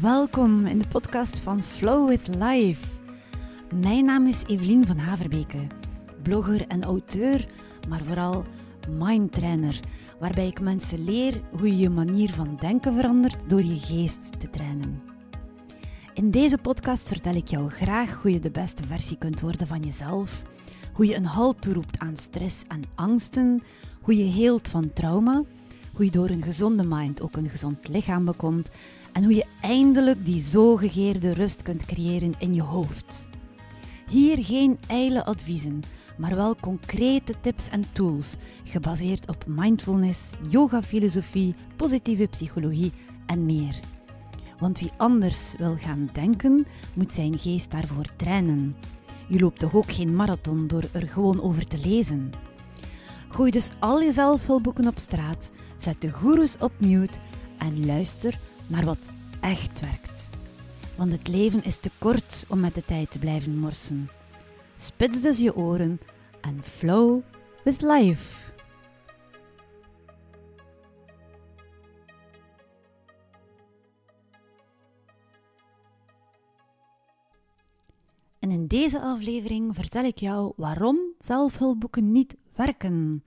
Welkom in de podcast van Flow with Life. Mijn naam is Evelien van Haverbeke, blogger en auteur, maar vooral mindtrainer, waarbij ik mensen leer hoe je je manier van denken verandert door je geest te trainen. In deze podcast vertel ik jou graag hoe je de beste versie kunt worden van jezelf, hoe je een halt toeroept aan stress en angsten, hoe je heelt van trauma, hoe je door een gezonde mind ook een gezond lichaam bekomt en hoe je eindelijk die zo gegeerde rust kunt creëren in je hoofd. Hier geen ijle adviezen, maar wel concrete tips en tools gebaseerd op mindfulness, yoga-filosofie, positieve psychologie en meer. Want wie anders wil gaan denken, moet zijn geest daarvoor trainen. Je loopt toch ook geen marathon door er gewoon over te lezen. Gooi dus al je zelfhulpboeken op straat, zet de goeroes op mute en luister naar wat echt werkt. Want het leven is te kort om met de tijd te blijven morsen. Spits dus je oren en flow with life. En in deze aflevering vertel ik jou waarom zelfhulpboeken niet werken.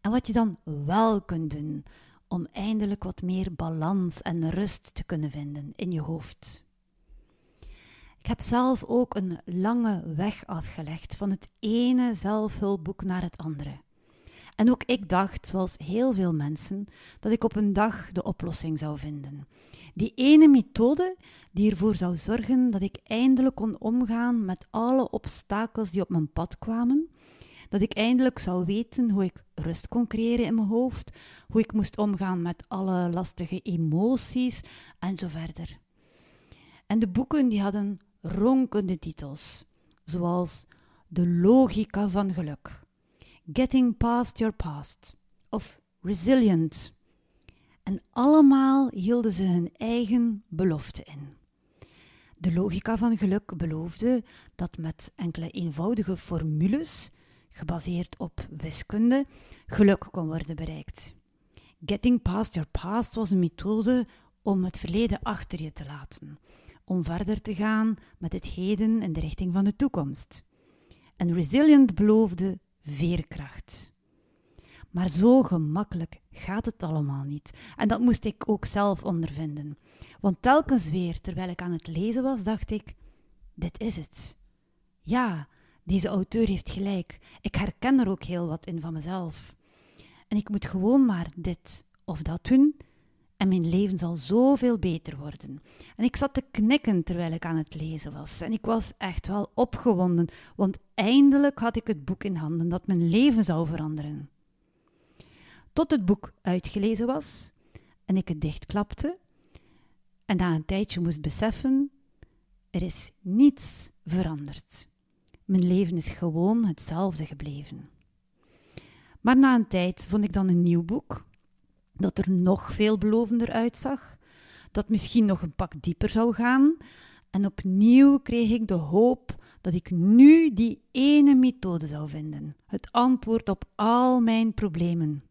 En wat je dan wel kunt doen om eindelijk wat meer balans en rust te kunnen vinden in je hoofd. Ik heb zelf ook een lange weg afgelegd van het ene zelfhulpboek naar het andere. En ook ik dacht, zoals heel veel mensen, dat ik op een dag de oplossing zou vinden. Die ene methode die ervoor zou zorgen dat ik eindelijk kon omgaan met alle obstakels die op mijn pad kwamen dat ik eindelijk zou weten hoe ik rust kon creëren in mijn hoofd, hoe ik moest omgaan met alle lastige emoties en zo verder. En de boeken die hadden ronkende titels, zoals De logica van geluk, Getting Past Your Past of Resilient. En allemaal hielden ze hun eigen belofte in. De logica van geluk beloofde dat met enkele eenvoudige formules gebaseerd op wiskunde, geluk kon worden bereikt. Getting past your past was een methode om het verleden achter je te laten, om verder te gaan met het heden in de richting van de toekomst. En Resilient beloofde veerkracht. Maar zo gemakkelijk gaat het allemaal niet. En dat moest ik ook zelf ondervinden. Want telkens weer, terwijl ik aan het lezen was, dacht ik: dit is het. Ja, deze auteur heeft gelijk. Ik herken er ook heel wat in van mezelf. En ik moet gewoon maar dit of dat doen en mijn leven zal zoveel beter worden. En ik zat te knikken terwijl ik aan het lezen was. En ik was echt wel opgewonden, want eindelijk had ik het boek in handen dat mijn leven zou veranderen. Tot het boek uitgelezen was en ik het dichtklapte en na een tijdje moest beseffen: er is niets veranderd. Mijn leven is gewoon hetzelfde gebleven. Maar na een tijd vond ik dan een nieuw boek, dat er nog veelbelovender uitzag, dat misschien nog een pak dieper zou gaan, en opnieuw kreeg ik de hoop dat ik nu die ene methode zou vinden, het antwoord op al mijn problemen.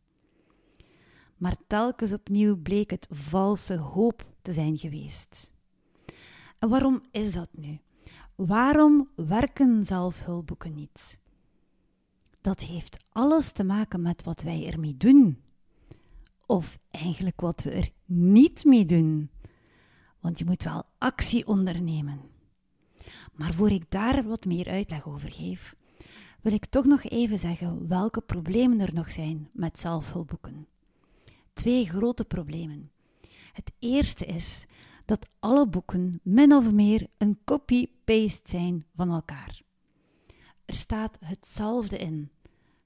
Maar telkens opnieuw bleek het valse hoop te zijn geweest. En waarom is dat nu? Waarom werken zelfhulpboeken niet? Dat heeft alles te maken met wat wij ermee doen. Of eigenlijk wat we er niet mee doen. Want je moet wel actie ondernemen. Maar voor ik daar wat meer uitleg over geef, wil ik toch nog even zeggen welke problemen er nog zijn met zelfhulpboeken. Twee grote problemen. Het eerste is dat alle boeken min of meer een copy-paste zijn van elkaar. Er staat hetzelfde in,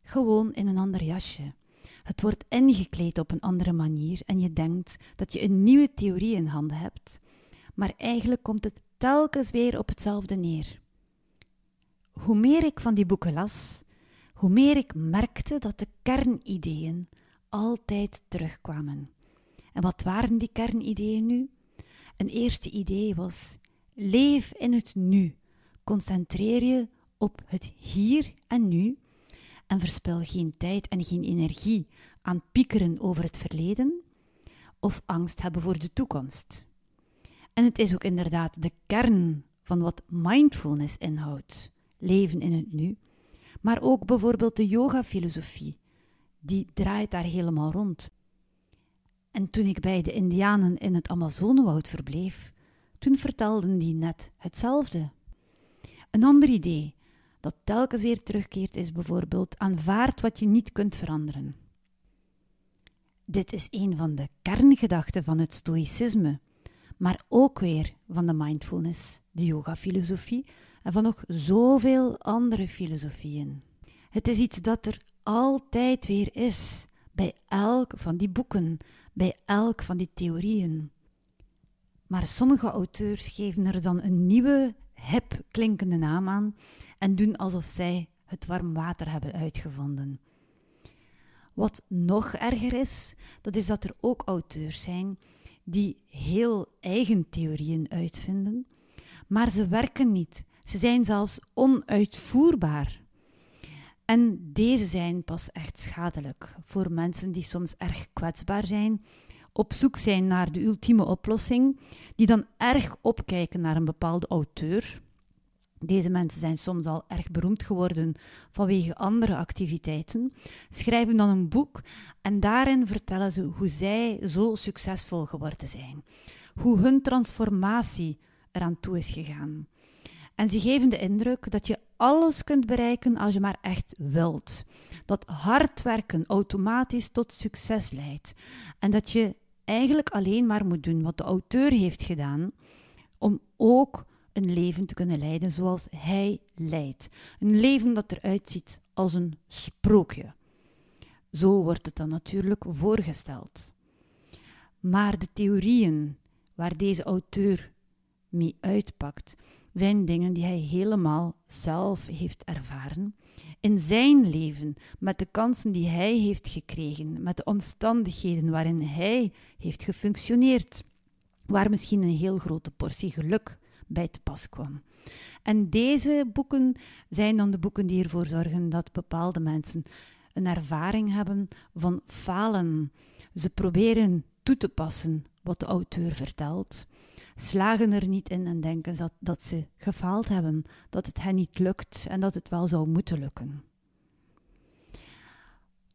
gewoon in een ander jasje. Het wordt ingekleed op een andere manier en je denkt dat je een nieuwe theorie in handen hebt, maar eigenlijk komt het telkens weer op hetzelfde neer. Hoe meer ik van die boeken las, hoe meer ik merkte dat de kernideeën altijd terugkwamen. En wat waren die kernideeën nu? Een eerste idee was: leef in het nu. Concentreer je op het hier en nu en verspil geen tijd en geen energie aan piekeren over het verleden of angst hebben voor de toekomst. En het is ook inderdaad de kern van wat mindfulness inhoudt: leven in het nu. Maar ook bijvoorbeeld de yoga-filosofie, die draait daar helemaal rond. En toen ik bij de Indianen in het Amazonewoud verbleef, toen vertelden die net hetzelfde. Een ander idee dat telkens weer terugkeert is bijvoorbeeld aanvaard wat je niet kunt veranderen. Dit is een van de kerngedachten van het stoïcisme, maar ook weer van de mindfulness, de yoga-filosofie en van nog zoveel andere filosofieën. Het is iets dat er altijd weer is, bij elk van die boeken, bij elk van die theorieën. Maar sommige auteurs geven er dan een nieuwe, hip klinkende naam aan en doen alsof zij het warm water hebben uitgevonden. Wat nog erger is, dat is dat er ook auteurs zijn die heel eigen theorieën uitvinden, maar ze werken niet. Ze zijn zelfs onuitvoerbaar. En deze zijn pas echt schadelijk voor mensen die soms erg kwetsbaar zijn, op zoek zijn naar de ultieme oplossing, die dan erg opkijken naar een bepaalde auteur. Deze mensen zijn soms al erg beroemd geworden vanwege andere activiteiten, schrijven dan een boek en daarin vertellen ze hoe zij zo succesvol geworden zijn, hoe hun transformatie eraan toe is gegaan. En ze geven de indruk dat je alles kunt bereiken als je maar echt wilt. Dat hard werken automatisch tot succes leidt. En dat je eigenlijk alleen maar moet doen wat de auteur heeft gedaan, om ook een leven te kunnen leiden zoals hij leidt. Een leven dat eruit ziet als een sprookje. Zo wordt het dan natuurlijk voorgesteld. Maar de theorieën waar deze auteur mee uitpakt, zijn dingen die hij helemaal zelf heeft ervaren. In zijn leven, met de kansen die hij heeft gekregen, met de omstandigheden waarin hij heeft gefunctioneerd, waar misschien een heel grote portie geluk bij te pas kwam. En deze boeken zijn dan de boeken die ervoor zorgen dat bepaalde mensen een ervaring hebben van falen. Ze proberen toe te passen wat de auteur vertelt slagen er niet in en denken dat, dat ze gefaald hebben, dat het hen niet lukt en dat het wel zou moeten lukken.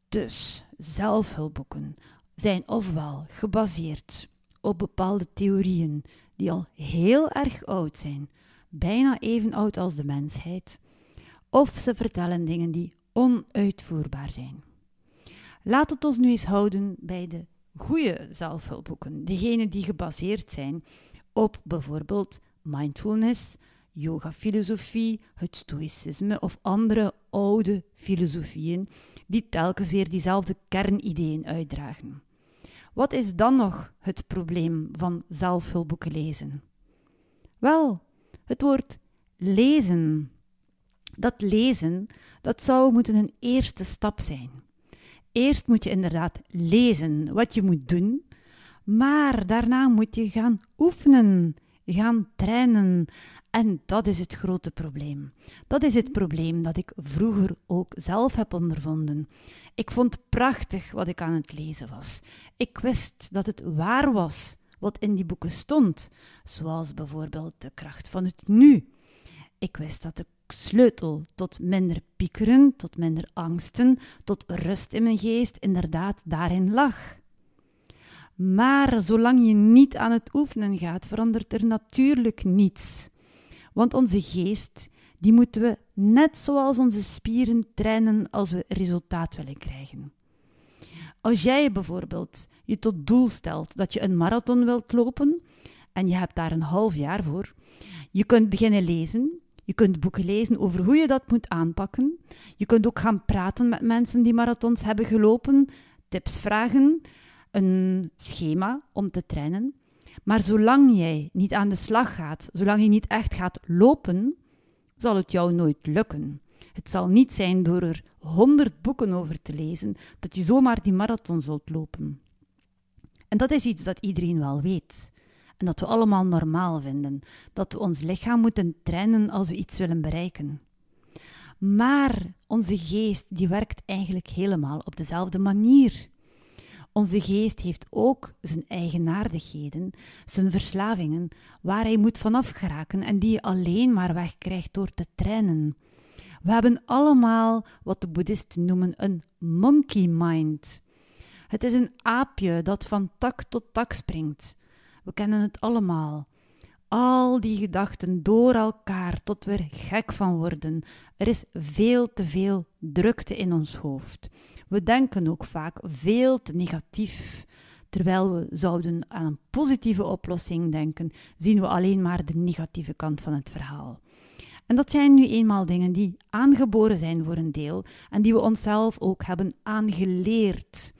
Dus zelfhulpboeken zijn ofwel gebaseerd op bepaalde theorieën die al heel erg oud zijn, bijna even oud als de mensheid, of ze vertellen dingen die onuitvoerbaar zijn. Laat het ons nu eens houden bij de goede zelfhulpboeken, degene die gebaseerd zijn op bijvoorbeeld mindfulness, yoga-filosofie, het stoïcisme of andere oude filosofieën die telkens weer diezelfde kernideeën uitdragen. Wat is dan nog het probleem van zelfhulpboeken lezen? Wel, het woord lezen. Dat lezen, dat zou moeten een eerste stap zijn. Eerst moet je inderdaad lezen wat je moet doen, maar daarna moet je gaan oefenen, gaan trainen. En dat is het grote probleem. Dat is het probleem dat ik vroeger ook zelf heb ondervonden. Ik vond prachtig wat ik aan het lezen was. Ik wist dat het waar was wat in die boeken stond, zoals bijvoorbeeld de kracht van het nu. Ik wist dat de sleutel tot minder piekeren, tot minder angsten, tot rust in mijn geest inderdaad daarin lag. Maar zolang je niet aan het oefenen gaat, verandert er natuurlijk niets. Want onze geest, die moeten we net zoals onze spieren trainen als we resultaat willen krijgen. Als jij bijvoorbeeld je tot doel stelt dat je een marathon wilt lopen en je hebt daar een half jaar voor, je kunt beginnen lezen, je kunt boeken lezen over hoe je dat moet aanpakken. Je kunt ook gaan praten met mensen die marathons hebben gelopen, tips vragen, een schema om te trainen. Maar zolang jij niet aan de slag gaat, zolang je niet echt gaat lopen, zal het jou nooit lukken. Het zal niet zijn door er honderd boeken over te lezen dat je zomaar die marathon zult lopen. En dat is iets dat iedereen wel weet. En dat we allemaal normaal vinden. Dat we ons lichaam moeten trainen als we iets willen bereiken. Maar onze geest die werkt eigenlijk helemaal op dezelfde manier. Onze geest heeft ook zijn eigenaardigheden, zijn verslavingen, waar hij moet vanaf geraken en die je alleen maar wegkrijgt door te trainen. We hebben allemaal wat de boeddhisten noemen een monkey mind. Het is een aapje dat van tak tot tak springt. We kennen het allemaal. Al die gedachten door elkaar tot we er gek van worden. Er is veel te veel drukte in ons hoofd. We denken ook vaak veel te negatief. Terwijl we zouden aan een positieve oplossing denken, zien we alleen maar de negatieve kant van het verhaal. En dat zijn nu eenmaal dingen die aangeboren zijn voor een deel en die we onszelf ook hebben aangeleerd.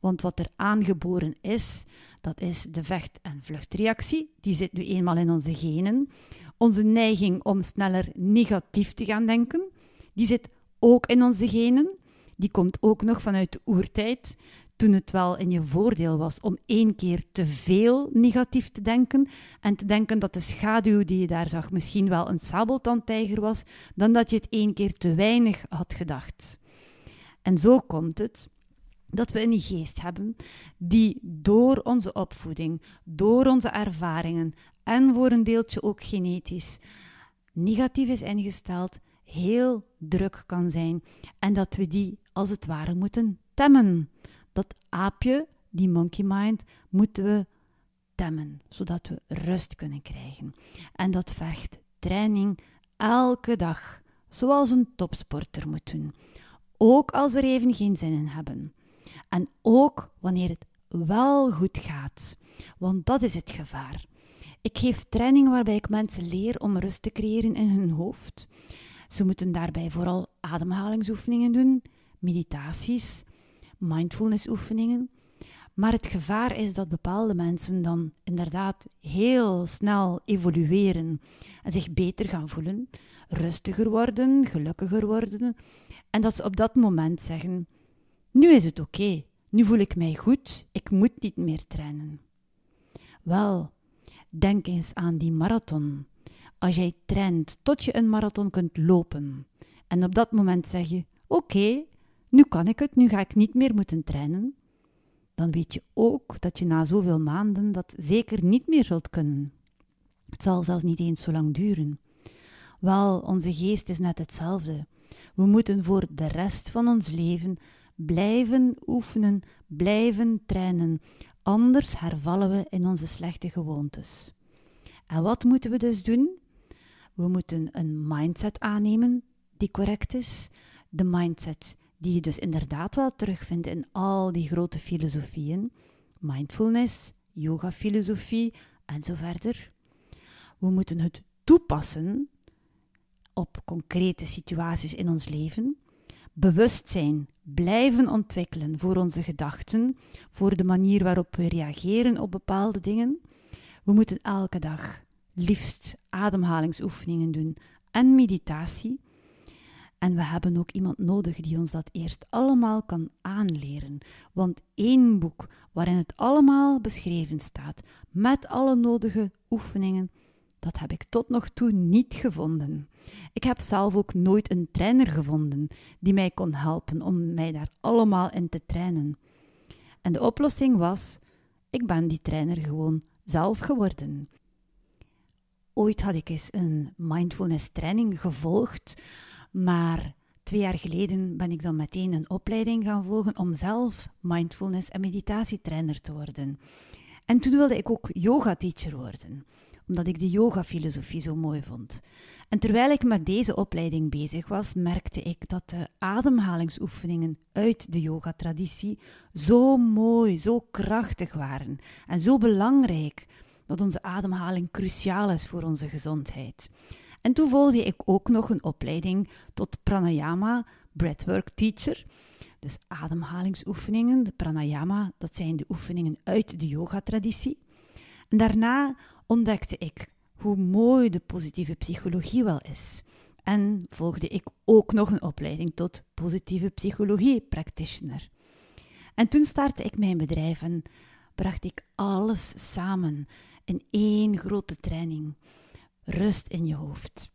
Want wat er aangeboren is, dat is de vecht- en vluchtreactie. Die zit nu eenmaal in onze genen. Onze neiging om sneller negatief te gaan denken, die zit ook in onze genen. Die komt ook nog vanuit de oertijd, toen het wel in je voordeel was om één keer te veel negatief te denken en te denken dat de schaduw die je daar zag misschien wel een sabeltandtijger was, dan dat je het één keer te weinig had gedacht. En zo komt het dat we een geest hebben die door onze opvoeding, door onze ervaringen en voor een deeltje ook genetisch negatief is ingesteld, heel druk kan zijn en dat we die als het ware moeten temmen. Dat aapje, die monkey mind, moeten we temmen, zodat we rust kunnen krijgen. En dat vergt training elke dag, zoals een topsporter moet doen. Ook als we er even geen zin in hebben. En ook wanneer het wel goed gaat, want dat is het gevaar. Ik geef training waarbij ik mensen leer om rust te creëren in hun hoofd. Ze moeten daarbij vooral ademhalingsoefeningen doen, meditaties, mindfulnessoefeningen. Maar het gevaar is dat bepaalde mensen dan inderdaad heel snel evolueren en zich beter gaan voelen, rustiger worden, gelukkiger worden. En dat ze op dat moment zeggen: Nu is het oké, nu voel ik mij goed, ik moet niet meer trainen. Wel, denk eens aan die marathon. Als jij traint tot je een marathon kunt lopen en op dat moment zeg je: Oké, nu kan ik het, nu ga ik niet meer moeten trainen, dan weet je ook dat je na zoveel maanden dat zeker niet meer zult kunnen. Het zal zelfs niet eens zo lang duren. Wel, onze geest is net hetzelfde. We moeten voor de rest van ons leven blijven oefenen, blijven trainen, anders hervallen we in onze slechte gewoontes. En wat moeten we dus doen? We moeten een mindset aannemen die correct is, de mindset die je dus inderdaad wel terugvindt in al die grote filosofieën, mindfulness, yoga-filosofie en zo verder. We moeten het toepassen op concrete situaties in ons leven, bewustzijn blijven ontwikkelen voor onze gedachten, voor de manier waarop we reageren op bepaalde dingen. We moeten elke dag liefst ademhalingsoefeningen doen en meditatie en we hebben ook iemand nodig die ons dat eerst allemaal kan aanleren. Want één boek waarin het allemaal beschreven staat, met alle nodige oefeningen, dat heb ik tot nog toe niet gevonden. Ik heb zelf ook nooit een trainer gevonden die mij kon helpen om mij daar allemaal in te trainen. En de oplossing was: ik ben die trainer gewoon zelf geworden. Ooit had ik eens een mindfulness training gevolgd maar twee jaar geleden ben ik dan meteen een opleiding gaan volgen om zelf mindfulness en meditatietrainer te worden. En toen wilde ik ook yoga-teacher worden, omdat ik de yoga-filosofie zo mooi vond. En terwijl ik met deze opleiding bezig was, merkte ik dat de ademhalingsoefeningen uit de yoga-traditie zo mooi, zo krachtig waren en zo belangrijk dat onze ademhaling cruciaal is voor onze gezondheid. En toen volgde ik ook nog een opleiding tot pranayama, breathwork teacher. Dus ademhalingsoefeningen, de pranayama, dat zijn de oefeningen uit de yoga-traditie. En daarna ontdekte ik hoe mooi de positieve psychologie wel is. En volgde ik ook nog een opleiding tot positieve psychologie practitioner. En toen startte ik mijn bedrijf en bracht ik alles samen in één grote training. Rust in je hoofd.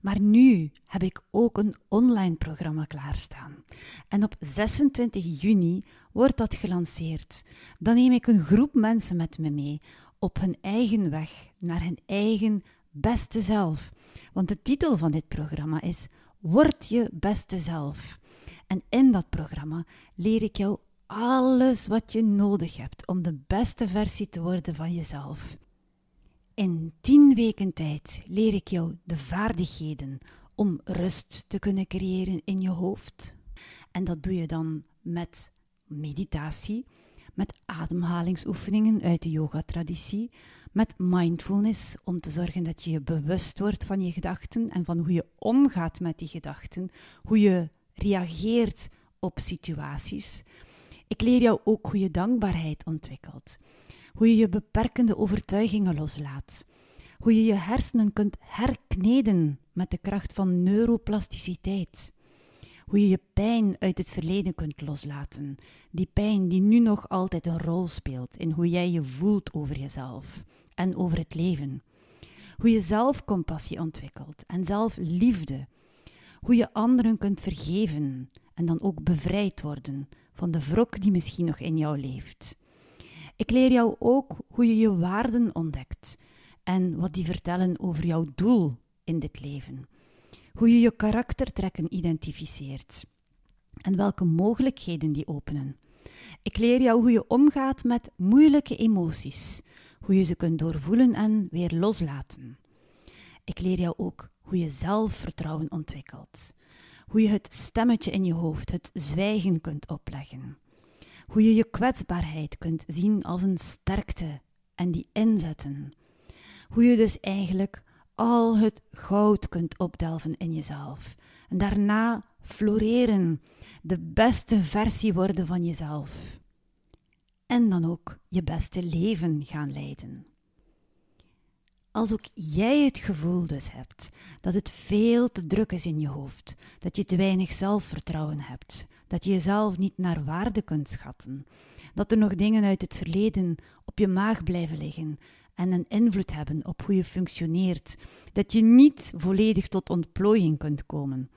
Maar nu heb ik ook een online programma klaarstaan. En op 26 juni wordt dat gelanceerd. Dan neem ik een groep mensen met me mee op hun eigen weg naar hun eigen beste zelf. Want de titel van dit programma is Word je beste zelf. En in dat programma leer ik jou alles wat je nodig hebt om de beste versie te worden van jezelf. In tien weken tijd leer ik jou de vaardigheden om rust te kunnen creëren in je hoofd. En dat doe je dan met meditatie, met ademhalingsoefeningen uit de yoga-traditie, met mindfulness om te zorgen dat je je bewust wordt van je gedachten en van hoe je omgaat met die gedachten, hoe je reageert op situaties. Ik leer jou ook hoe je dankbaarheid ontwikkelt, hoe je je beperkende overtuigingen loslaat, hoe je je hersenen kunt herkneden met de kracht van neuroplasticiteit, hoe je je pijn uit het verleden kunt loslaten, die pijn die nu nog altijd een rol speelt in hoe jij je voelt over jezelf en over het leven, hoe je zelfcompassie ontwikkelt en zelfliefde, hoe je anderen kunt vergeven en dan ook bevrijd worden van de wrok die misschien nog in jou leeft. Ik leer jou ook hoe je je waarden ontdekt en wat die vertellen over jouw doel in dit leven. Hoe je je karaktertrekken identificeert en welke mogelijkheden die openen. Ik leer jou hoe je omgaat met moeilijke emoties, hoe je ze kunt doorvoelen en weer loslaten. Ik leer jou ook hoe je zelfvertrouwen ontwikkelt, hoe je het stemmetje in je hoofd, het zwijgen kunt opleggen. Hoe je je kwetsbaarheid kunt zien als een sterkte en die inzetten. Hoe je dus eigenlijk al het goud kunt opdelven in jezelf. En daarna floreren, de beste versie worden van jezelf. En dan ook je beste leven gaan leiden. Als ook jij het gevoel dus hebt dat het veel te druk is in je hoofd, dat je te weinig zelfvertrouwen hebt, dat je jezelf niet naar waarde kunt schatten, dat er nog dingen uit het verleden op je maag blijven liggen en een invloed hebben op hoe je functioneert, dat je niet volledig tot ontplooiing kunt komen.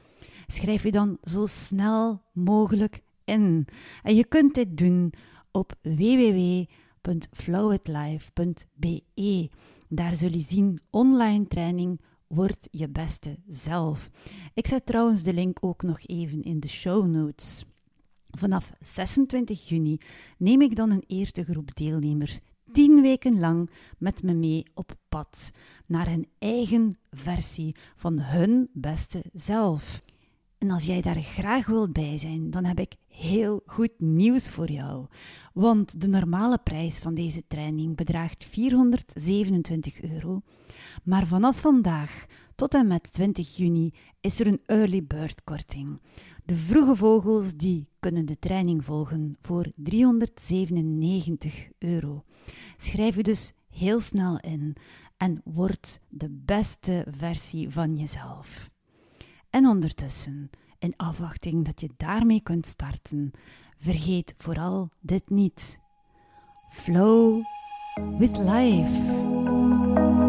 Schrijf je dan zo snel mogelijk in. En je kunt dit doen op www.flowitlife.be. Daar zul je zien online training Word je beste zelf. Ik zet trouwens de link ook nog even in de show notes. Vanaf 26 juni neem ik dan een eerste groep deelnemers tien weken lang met me mee op pad naar hun eigen versie van hun beste zelf. En als jij daar graag wilt bij zijn, dan heb ik heel goed nieuws voor jou. Want de normale prijs van deze training bedraagt 427 euro. Maar vanaf vandaag tot en met 20 juni is er een early bird korting. De vroege vogels die kunnen de training volgen voor 397 euro. Schrijf je dus heel snel in en word de beste versie van jezelf. En ondertussen, in afwachting dat je daarmee kunt starten, vergeet vooral dit niet. Flow with life.